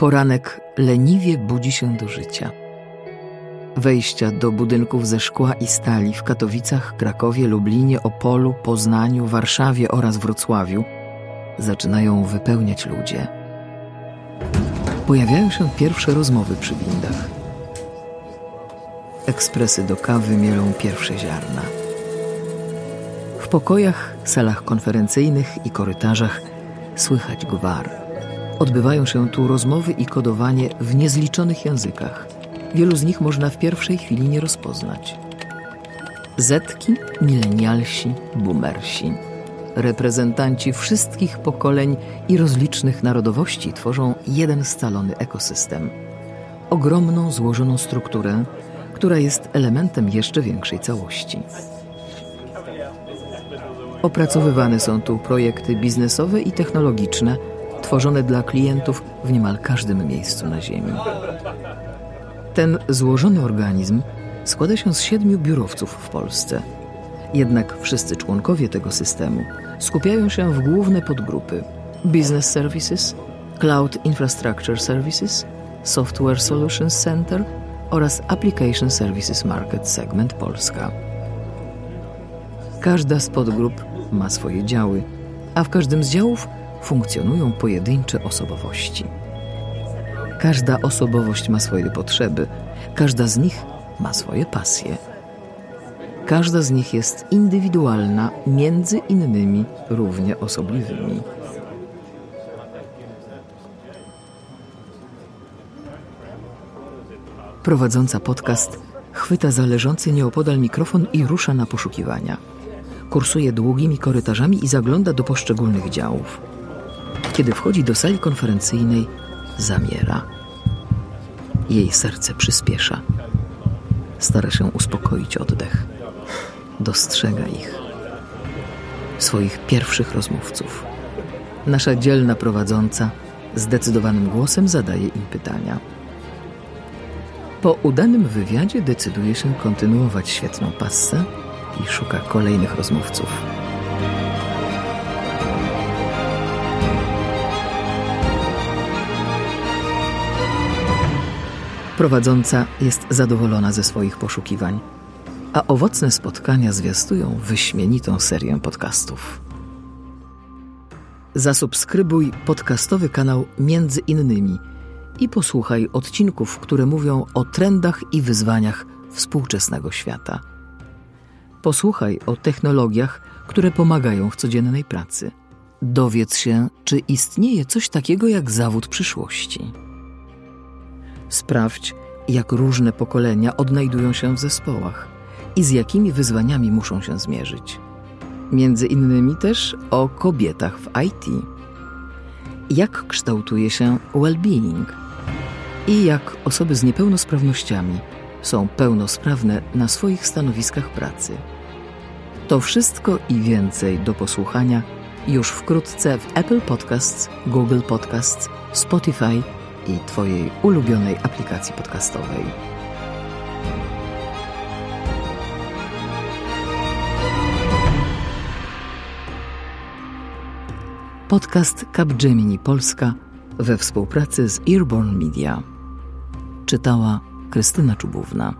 Poranek leniwie budzi się do życia. Wejścia do budynków ze szkła i stali w Katowicach, Krakowie, Lublinie, Opolu, Poznaniu, Warszawie oraz Wrocławiu zaczynają wypełniać ludzie. Pojawiają się pierwsze rozmowy przy windach. Ekspresy do kawy mielą pierwsze ziarna. W pokojach, salach konferencyjnych i korytarzach słychać gwar. Odbywają się tu rozmowy i kodowanie w niezliczonych językach. Wielu z nich można w pierwszej chwili nie rozpoznać. Zetki, milenialsi, boomersi. Reprezentanci wszystkich pokoleń i rozlicznych narodowości tworzą jeden scalony ekosystem. Ogromną, złożoną strukturę, która jest elementem jeszcze większej całości. Opracowywane są tu projekty biznesowe i technologiczne, tworzone dla klientów w niemal każdym miejscu na Ziemi. Ten złożony organizm składa się z siedmiu biurowców w Polsce. Jednak wszyscy członkowie tego systemu skupiają się w główne podgrupy: Business Services, Cloud Infrastructure Services, Software Solutions Center oraz Application Services Market Segment Polska. Każda z podgrup ma swoje działy, a w każdym z działów funkcjonują pojedyncze osobowości. Każda osobowość ma swoje potrzeby, każda z nich ma swoje pasje. Każda z nich jest indywidualna, między innymi równie osobliwymi. Prowadząca podcast chwyta zależący nieopodal mikrofon i rusza na poszukiwania. Kursuje długimi korytarzami i zagląda do poszczególnych działów. Kiedy wchodzi do sali konferencyjnej, zamiera. Jej serce przyspiesza. Stara się uspokoić oddech. Dostrzega ich. Swoich pierwszych rozmówców. Nasza dzielna prowadząca zdecydowanym głosem zadaje im pytania. Po udanym wywiadzie decyduje się kontynuować świetną passę i szuka kolejnych rozmówców. Prowadząca jest zadowolona ze swoich poszukiwań, a owocne spotkania zwiastują wyśmienitą serię podcastów. Zasubskrybuj podcastowy kanał Między Innymi i posłuchaj odcinków, które mówią o trendach i wyzwaniach współczesnego świata. Posłuchaj o technologiach, które pomagają w codziennej pracy. Dowiedz się, czy istnieje coś takiego jak zawód przyszłości. Sprawdź, jak różne pokolenia odnajdują się w zespołach i z jakimi wyzwaniami muszą się zmierzyć. Między innymi też o kobietach w IT. Jak kształtuje się well-being i jak osoby z niepełnosprawnościami są pełnosprawne na swoich stanowiskach pracy. To wszystko i więcej do posłuchania już wkrótce w Apple Podcasts, Google Podcasts, Spotify i Twojej ulubionej aplikacji podcastowej. Podcast Capgemini Polska we współpracy z Earborn Media. Czytała Krystyna Czubówna.